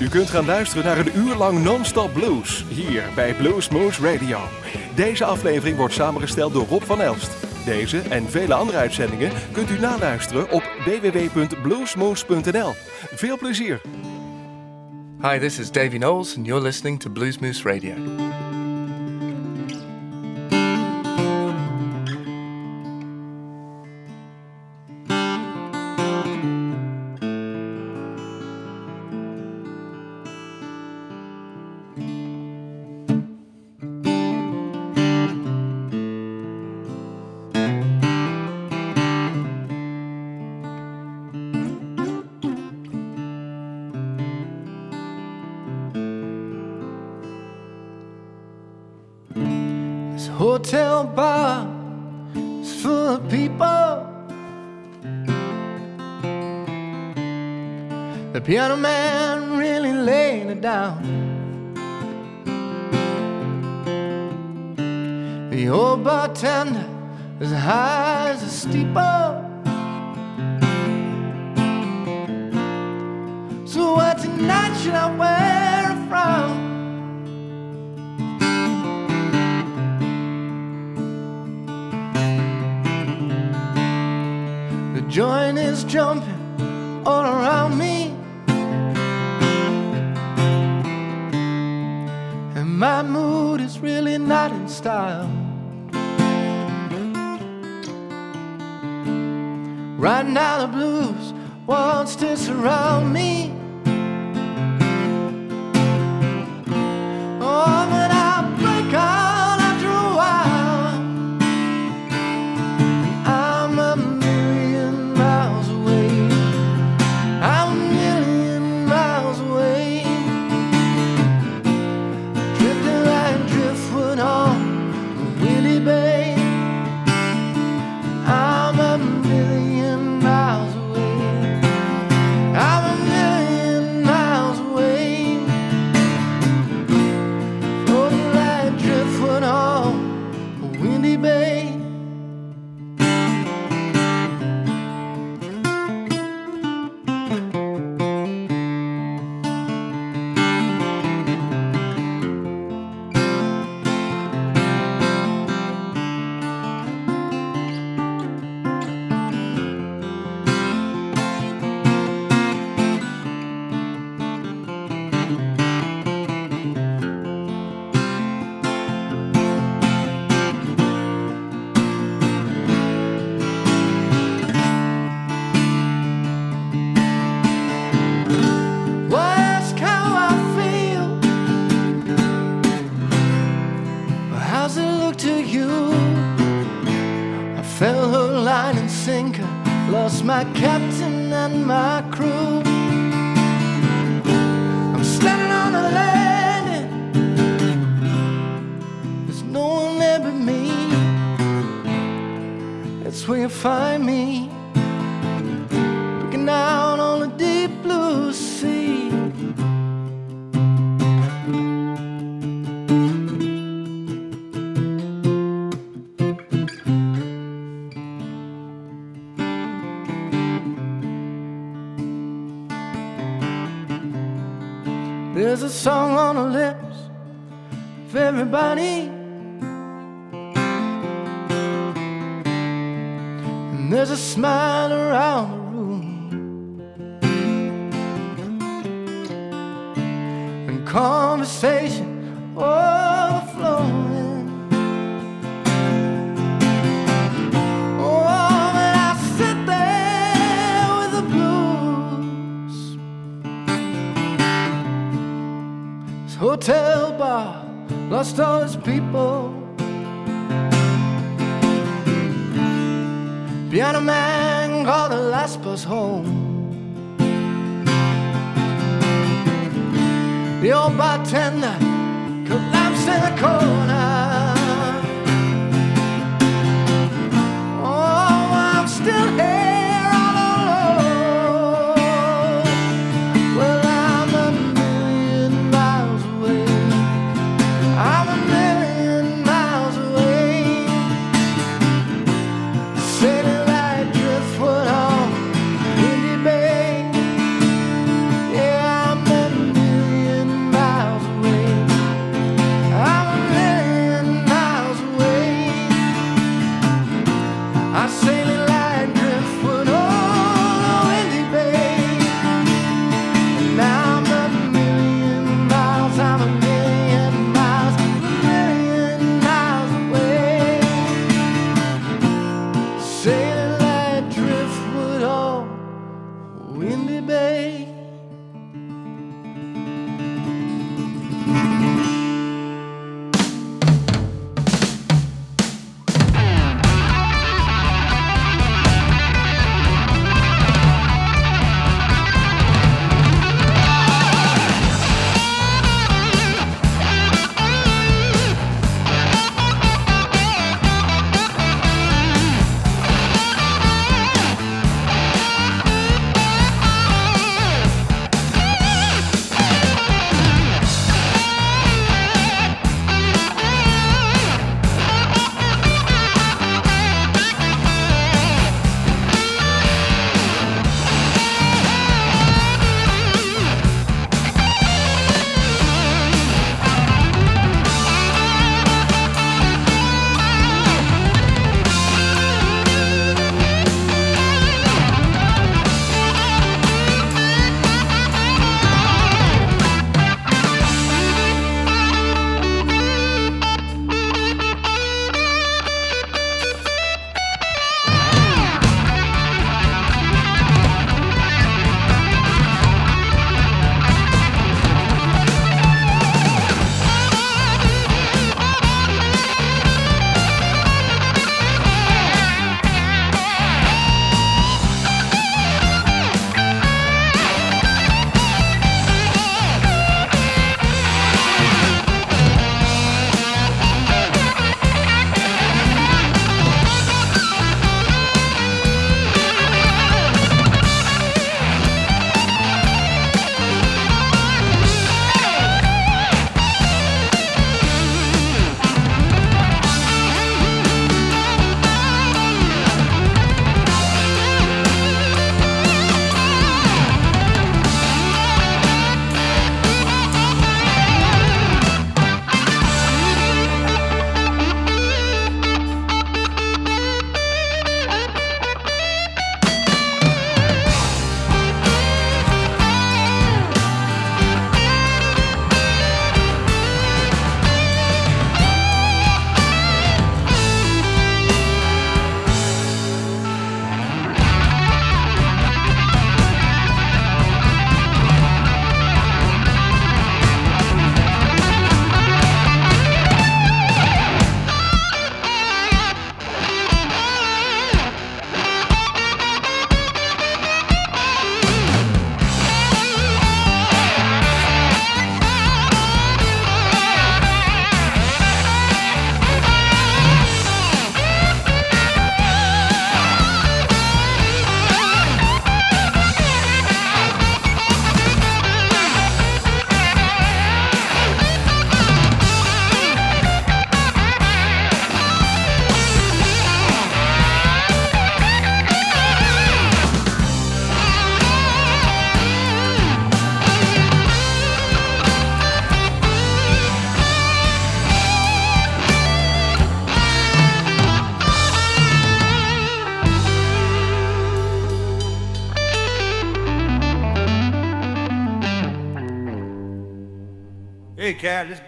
U kunt gaan luisteren naar een uur lang non-stop blues hier bij Blues Moose Radio. Deze aflevering wordt samengesteld door Rob van Elst. Deze en vele andere uitzendingen kunt u naluisteren op www.bluesmoose.nl. Veel plezier! Hi, this is Davy Knowles and you're listening to Blues Moose Radio. There's a song on the lips of everybody. And there's a smile around the room. And conversation hotel bar, lost all his people. Piano man called the last bus home. The old bartender collapsed in the corner.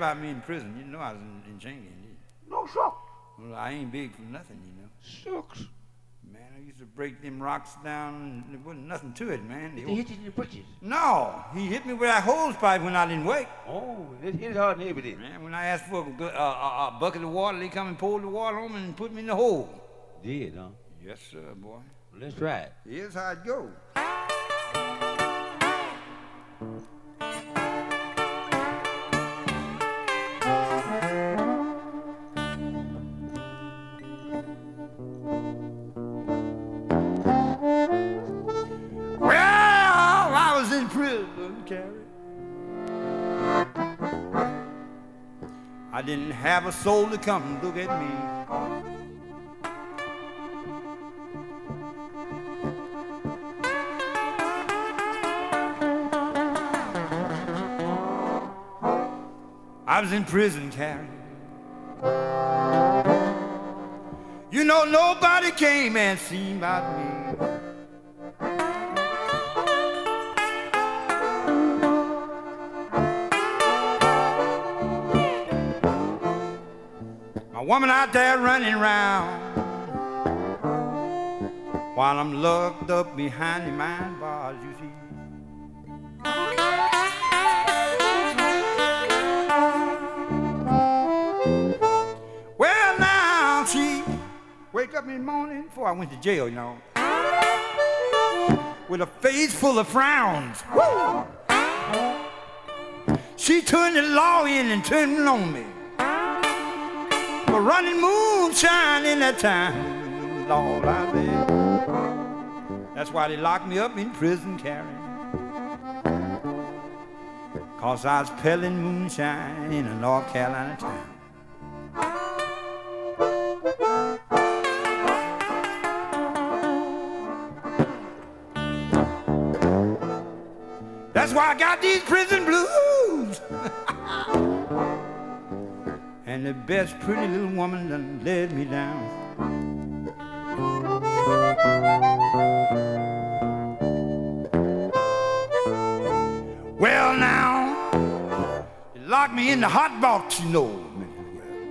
Hey, Cal, this about me in prison. You know I was in, in Chingy. No, shucks. Well, I ain't big for nothing, you know. Shucks. Man, I used to break them rocks down, and there wasn't nothing to it, man. Did he hit you in the britches? No, he hit me with that hose pipe when I didn't wake. Oh, it hit hard and heavy. Man, when I asked for a, a, a bucket of water, they come and poured the water on me and put me in the hole. Did, huh? Yes, sir, boy. Let's try it. Here's how it goes. Have a soul to come look at me. I was in prison, Carey. You know, nobody came and seen about me. Woman out there running around while I'm locked up behind the mine bars, you see. Well, now she wake up in the morning before I went to jail, you know, with a face full of frowns. Woo! She turned the law in and turned it on me. Running moonshine in that time, Lord, I bet. That's why they locked me up in prison, Karen. Cause I was peddling moonshine in a North Carolina town. That's why I got these prison blues. And the best pretty little woman done led me down. Well, now, they locked me in the hot box, you know.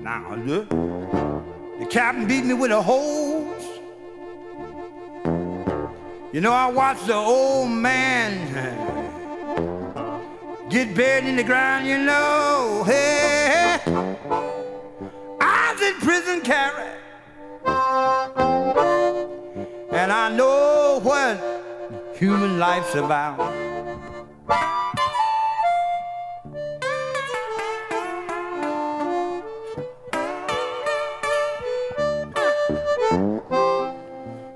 Now, the captain beat me with a hose. You know, I watched the old man uh, get buried in the ground, you know. Hey, in Carey. And I know what human life's about.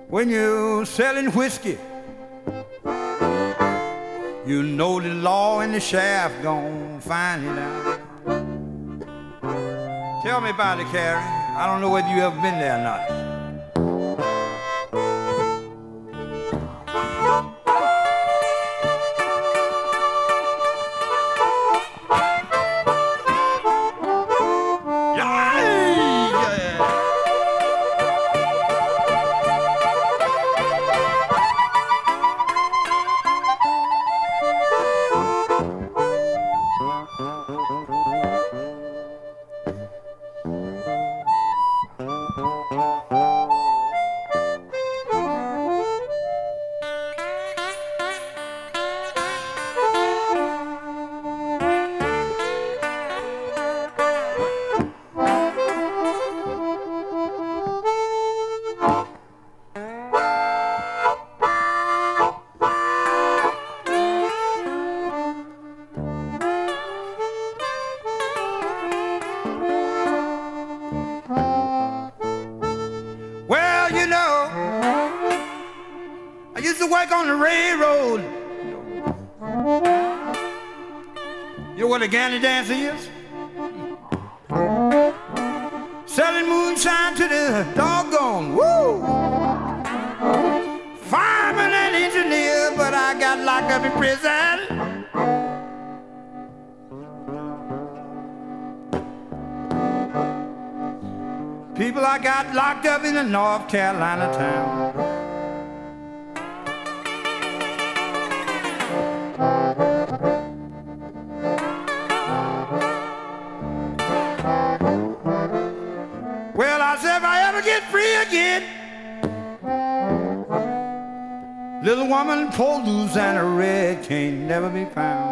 When you're selling whiskey, you know the law and the shaft gon' find it out. Tell me about it, Carey. I don't know whether you ever been there or not. Galley dance is? Selling moonshine to the doggone, woo! Fireman and engineer, but I got locked up in prison. People I got locked up in a North Carolina town. Norman Polders and a red can't never be found.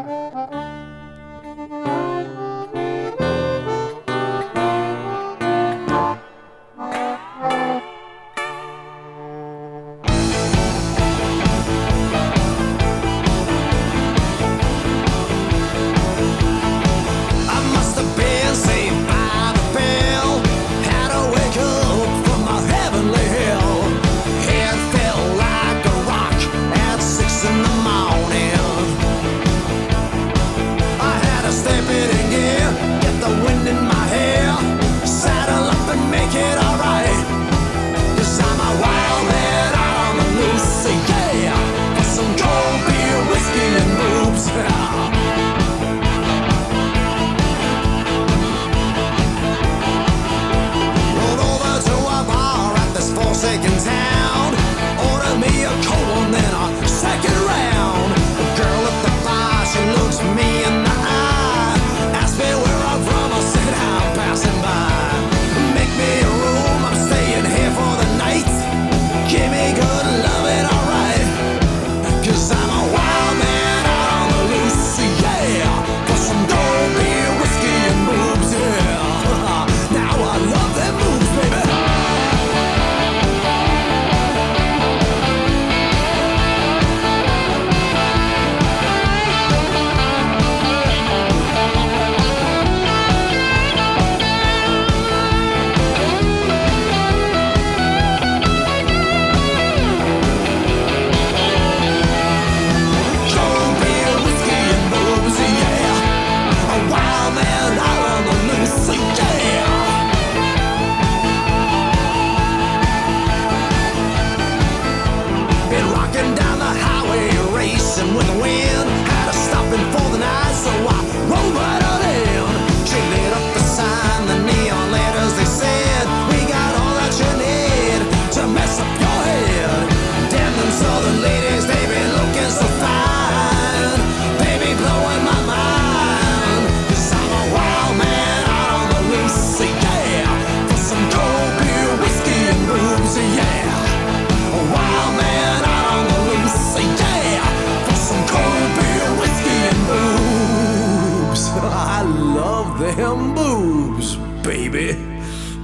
them boobs, baby.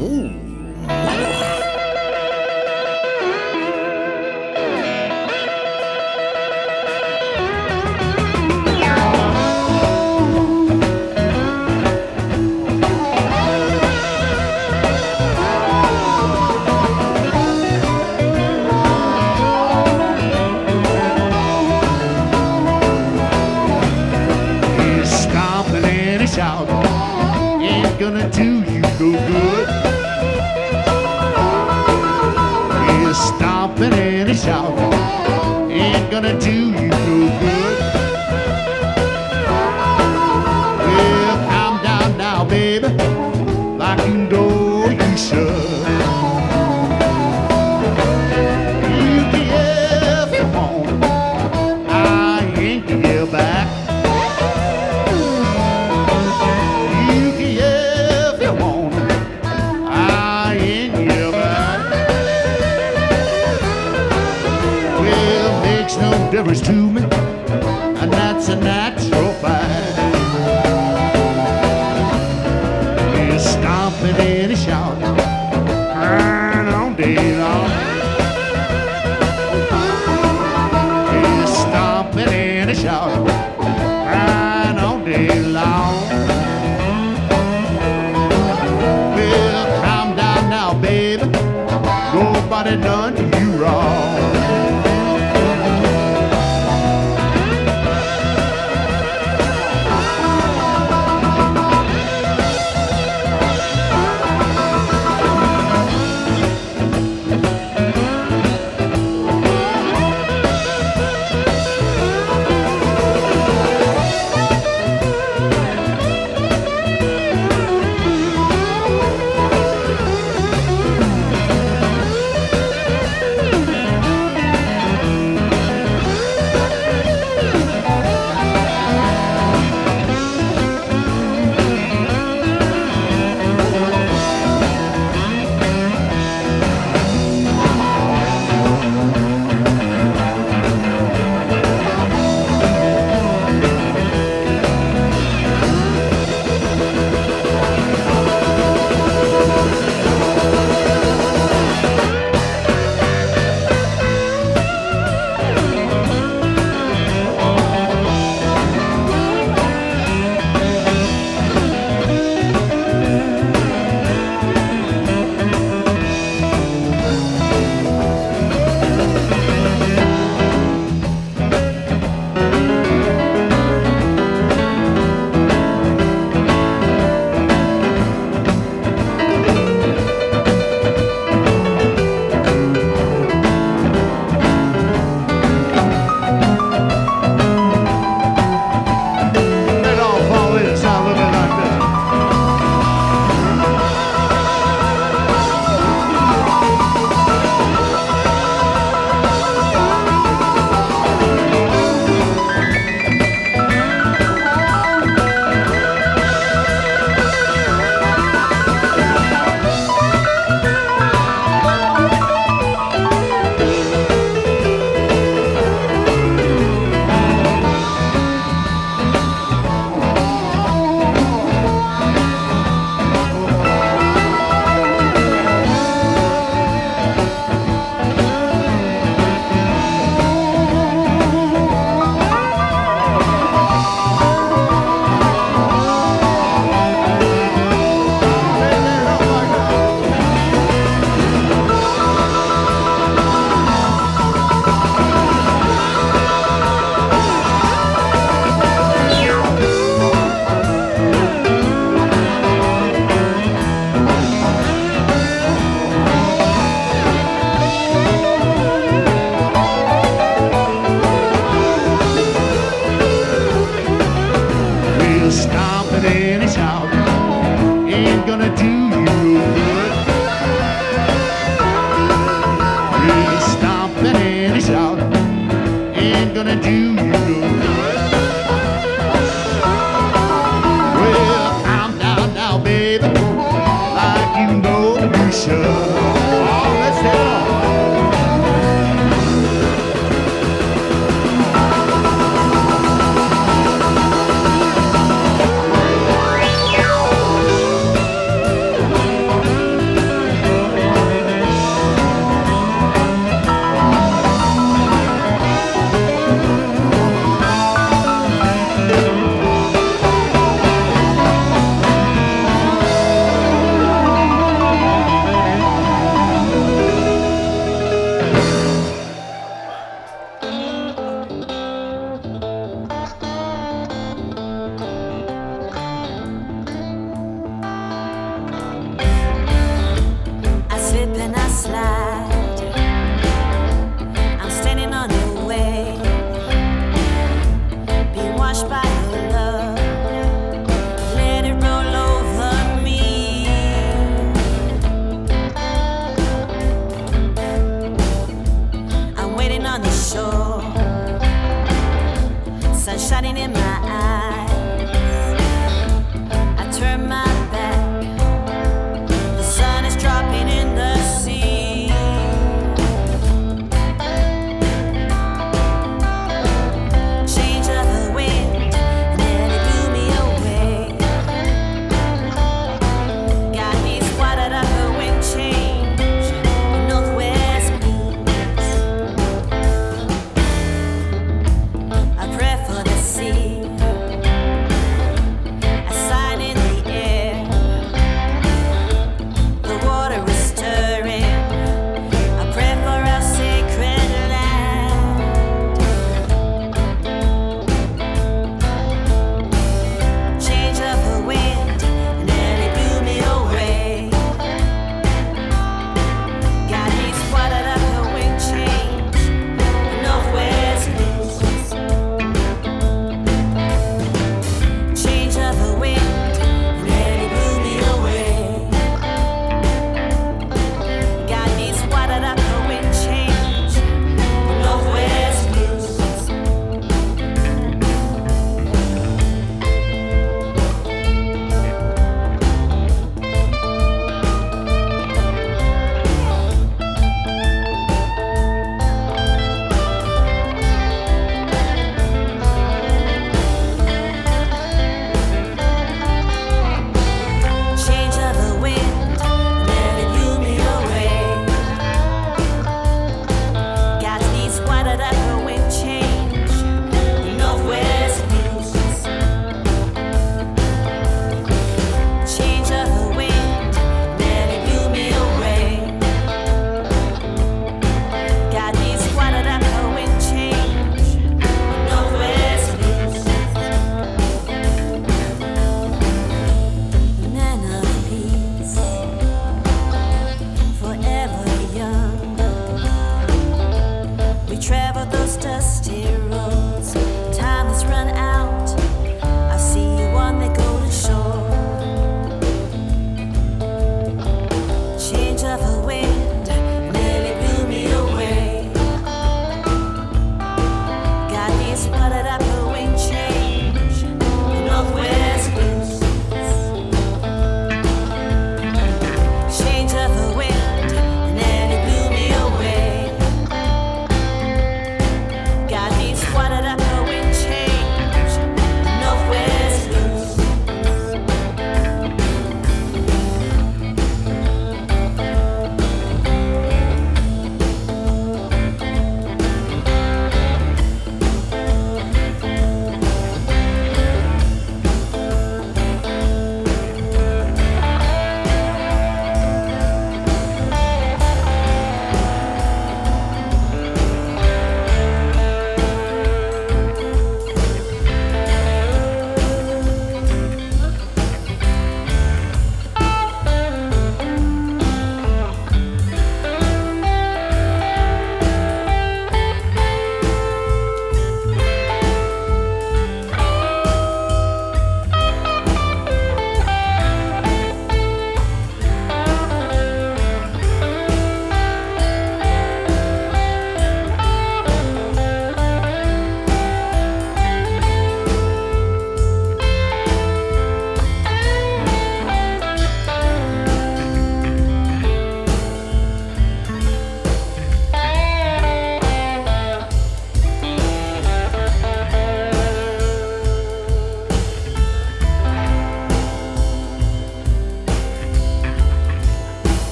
Ooh.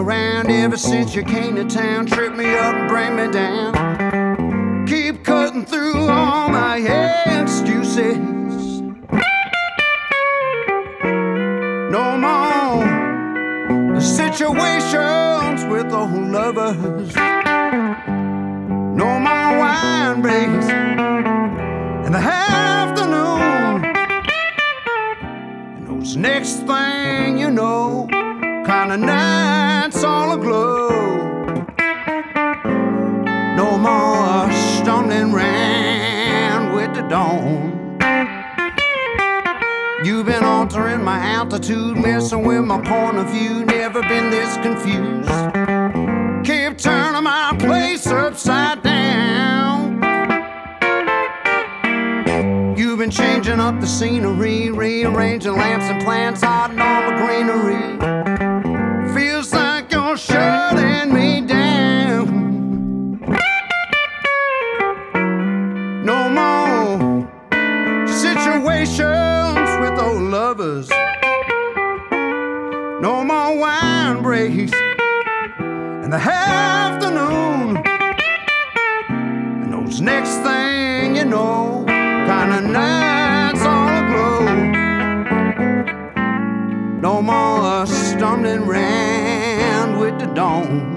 Around ever since you came to town. Trip me up, bring me down. Keep cutting through all my excuses. No more situations with old lovers. No more wine breaks in the afternoon. And those next thing you know, kind of nights all aglow. No more stumbling round with the dawn. You've been altering my altitude, messing with my point of view. Never been this confused. Keep turning my place upside down. You've been changing up the scenery, rearranging lamps and plants, hiding all the greenery. Feels like you're shutting me down. No more situations with old lovers. No more wine breaks in the afternoon. And those next thing you know, kind of No more stumbling round with the dawn.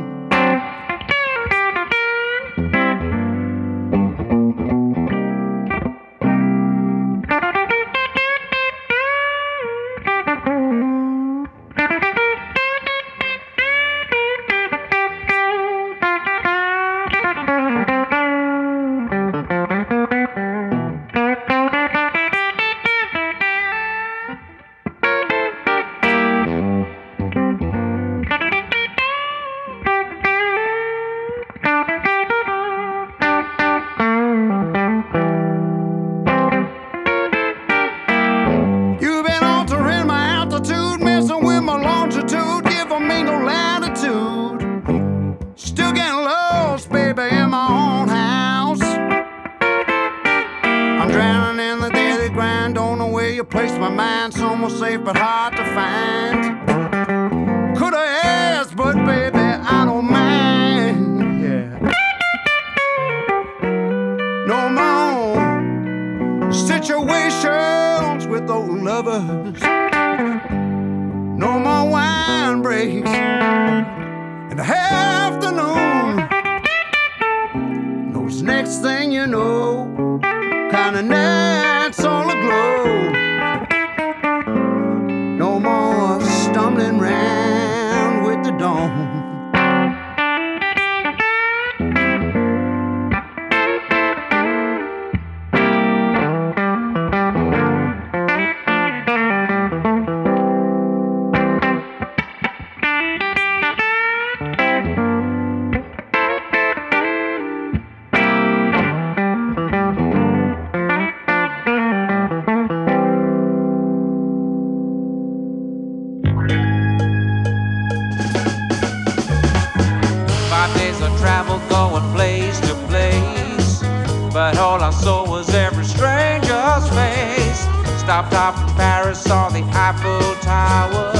Paris, saw the Eiffel Tower.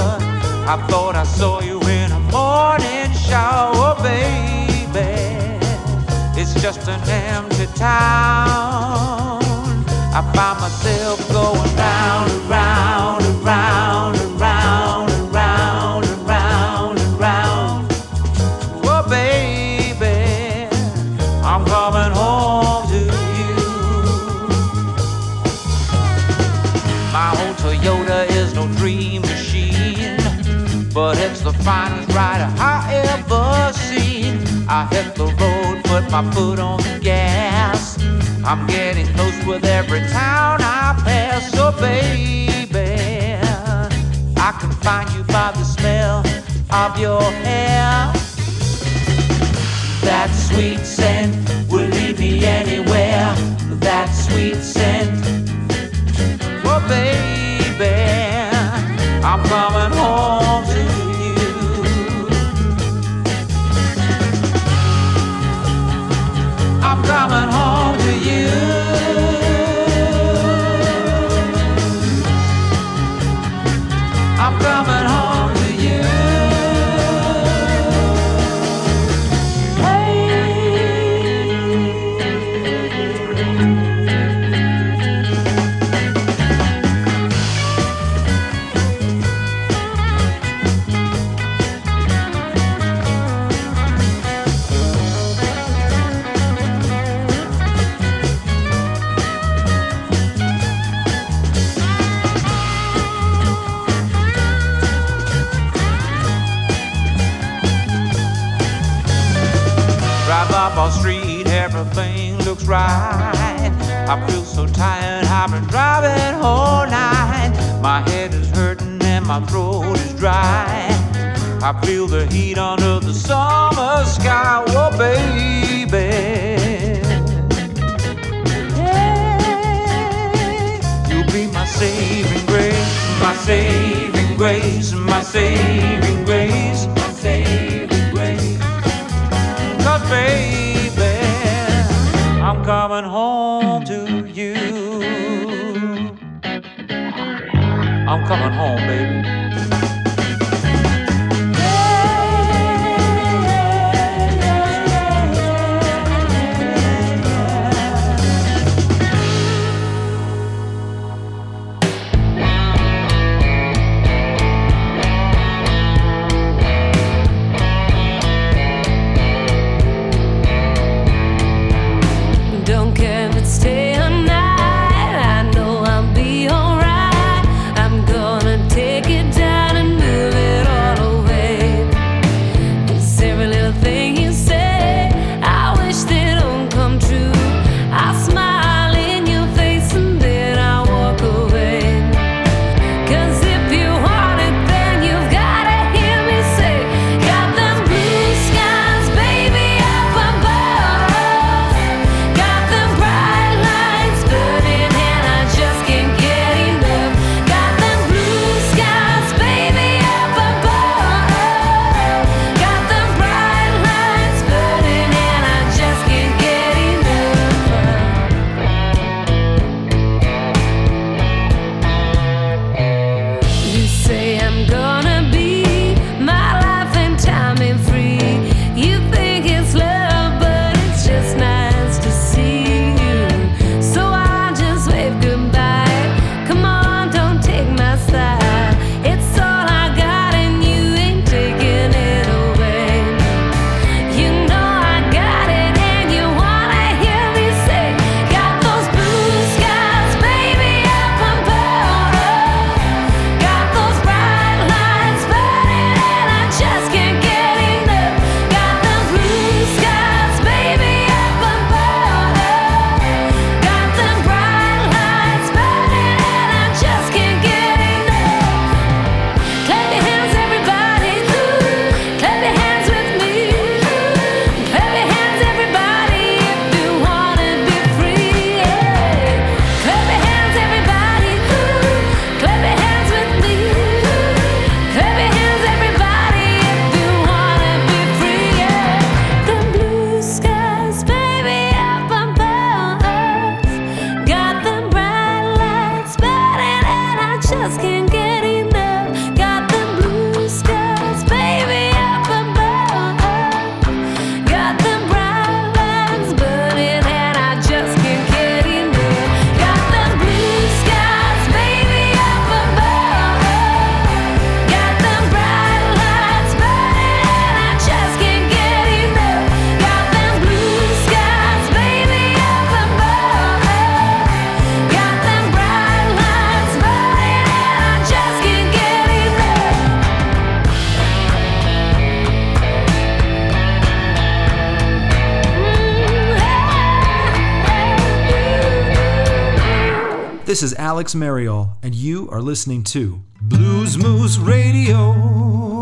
I thought I saw you in a morning shower, baby. It's just an empty town. I find myself going my foot on the gas. I'm getting close with every town I pass. So, baby, I can find you by the smell of your hair. That sweet scent will lead me anywhere. That sweet scent. Oh, baby, I'm coming up Summer street, everything looks right. I feel so tired, I've been driving all night. My head is hurting and my throat is dry. I feel the heat under the summer sky. Oh, baby. my saving grace, my saving grace, my saving grace, my saving grace baby, I'm coming home to you. I'm coming home, baby. This is Alex Maryol, and you are listening to Blues Moose Radio.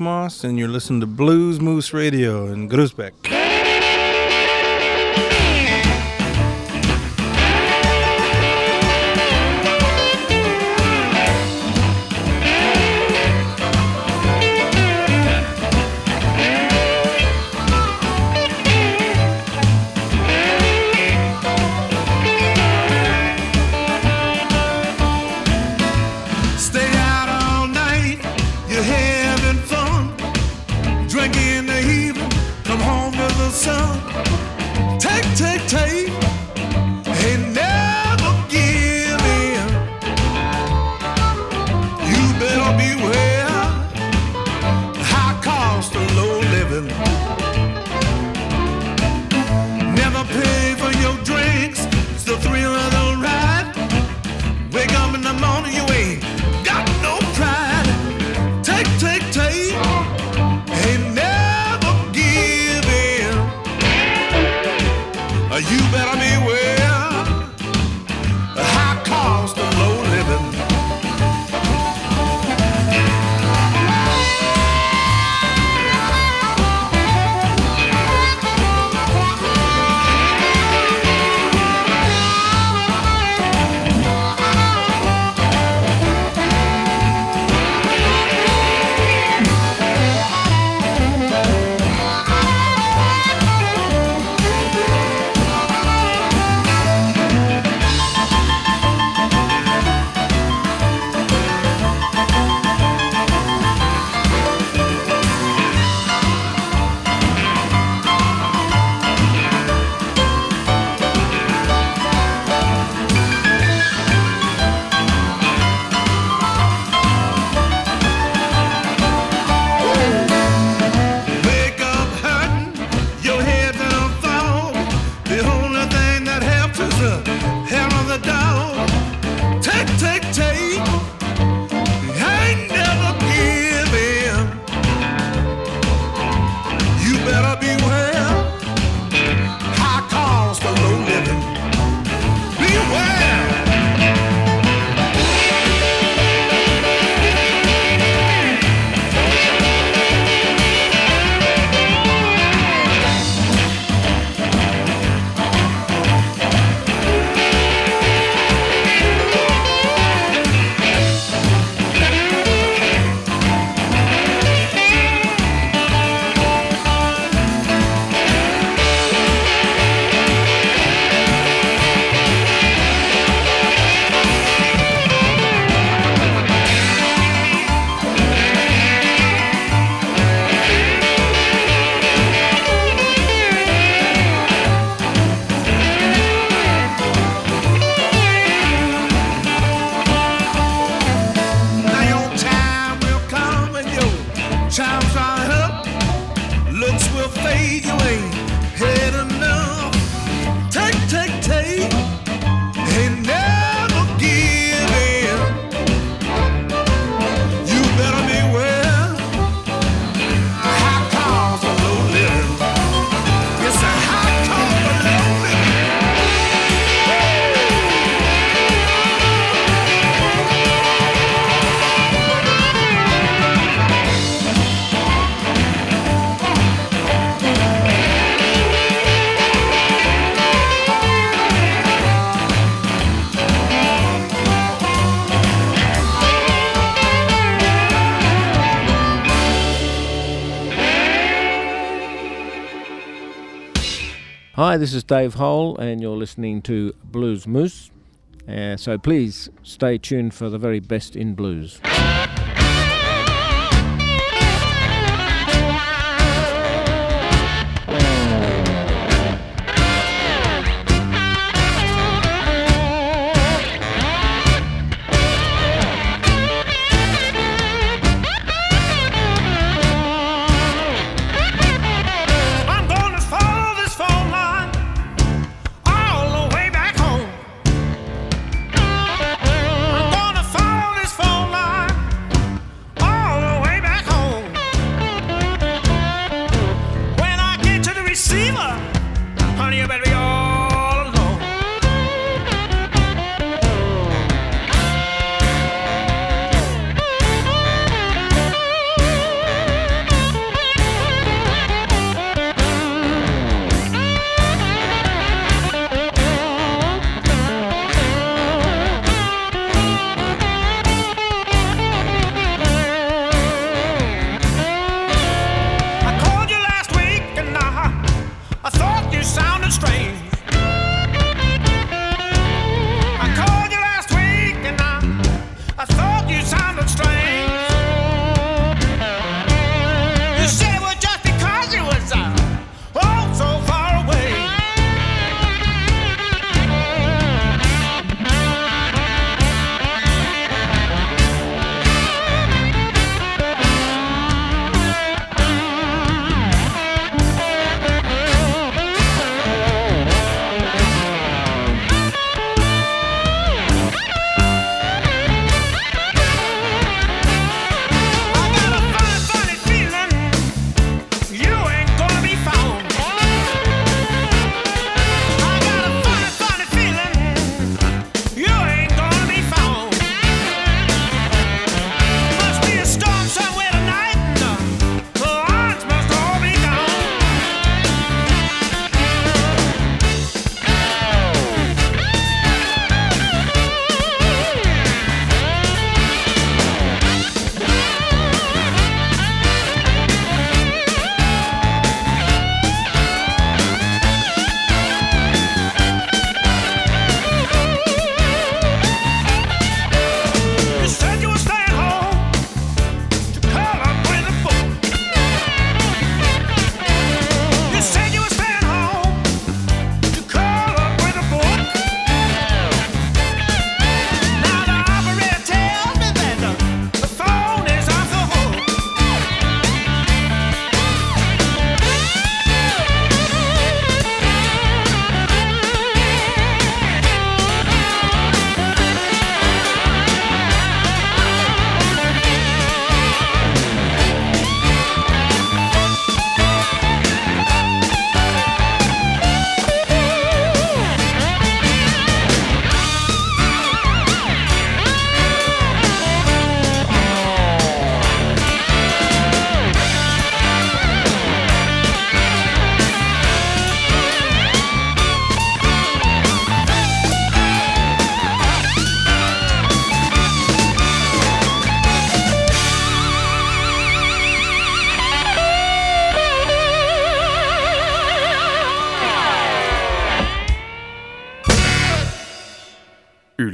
Moss, and you're listening to Blues Moose Radio in Groesbeek. Hi, this is Dave Hole, and you're listening to Blues Moose. Uh, so please stay tuned for the very best in blues.